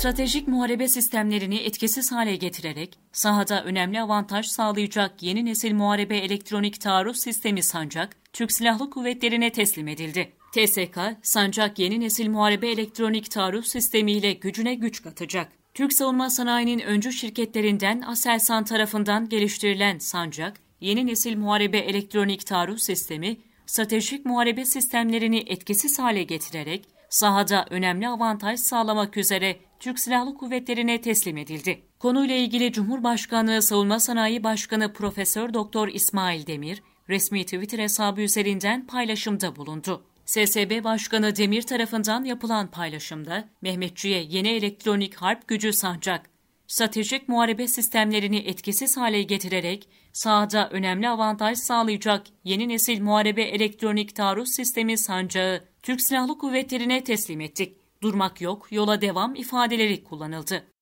Stratejik muharebe sistemlerini etkisiz hale getirerek sahada önemli avantaj sağlayacak yeni nesil muharebe elektronik taarruz sistemi Sancak, Türk Silahlı Kuvvetleri'ne teslim edildi. TSK, Sancak yeni nesil muharebe elektronik taarruz sistemiyle gücüne güç katacak. Türk savunma sanayinin öncü şirketlerinden Aselsan tarafından geliştirilen Sancak, yeni nesil muharebe elektronik taarruz sistemi, stratejik muharebe sistemlerini etkisiz hale getirerek sahada önemli avantaj sağlamak üzere Türk Silahlı Kuvvetleri'ne teslim edildi. Konuyla ilgili Cumhurbaşkanlığı Savunma Sanayi Başkanı Profesör Doktor İsmail Demir resmi Twitter hesabı üzerinden paylaşımda bulundu. SSB Başkanı Demir tarafından yapılan paylaşımda Mehmetçi'ye yeni elektronik harp gücü sancak, stratejik muharebe sistemlerini etkisiz hale getirerek sahada önemli avantaj sağlayacak yeni nesil muharebe elektronik taarruz sistemi sancağı Türk Silahlı Kuvvetleri'ne teslim ettik. Durmak yok, yola devam ifadeleri kullanıldı.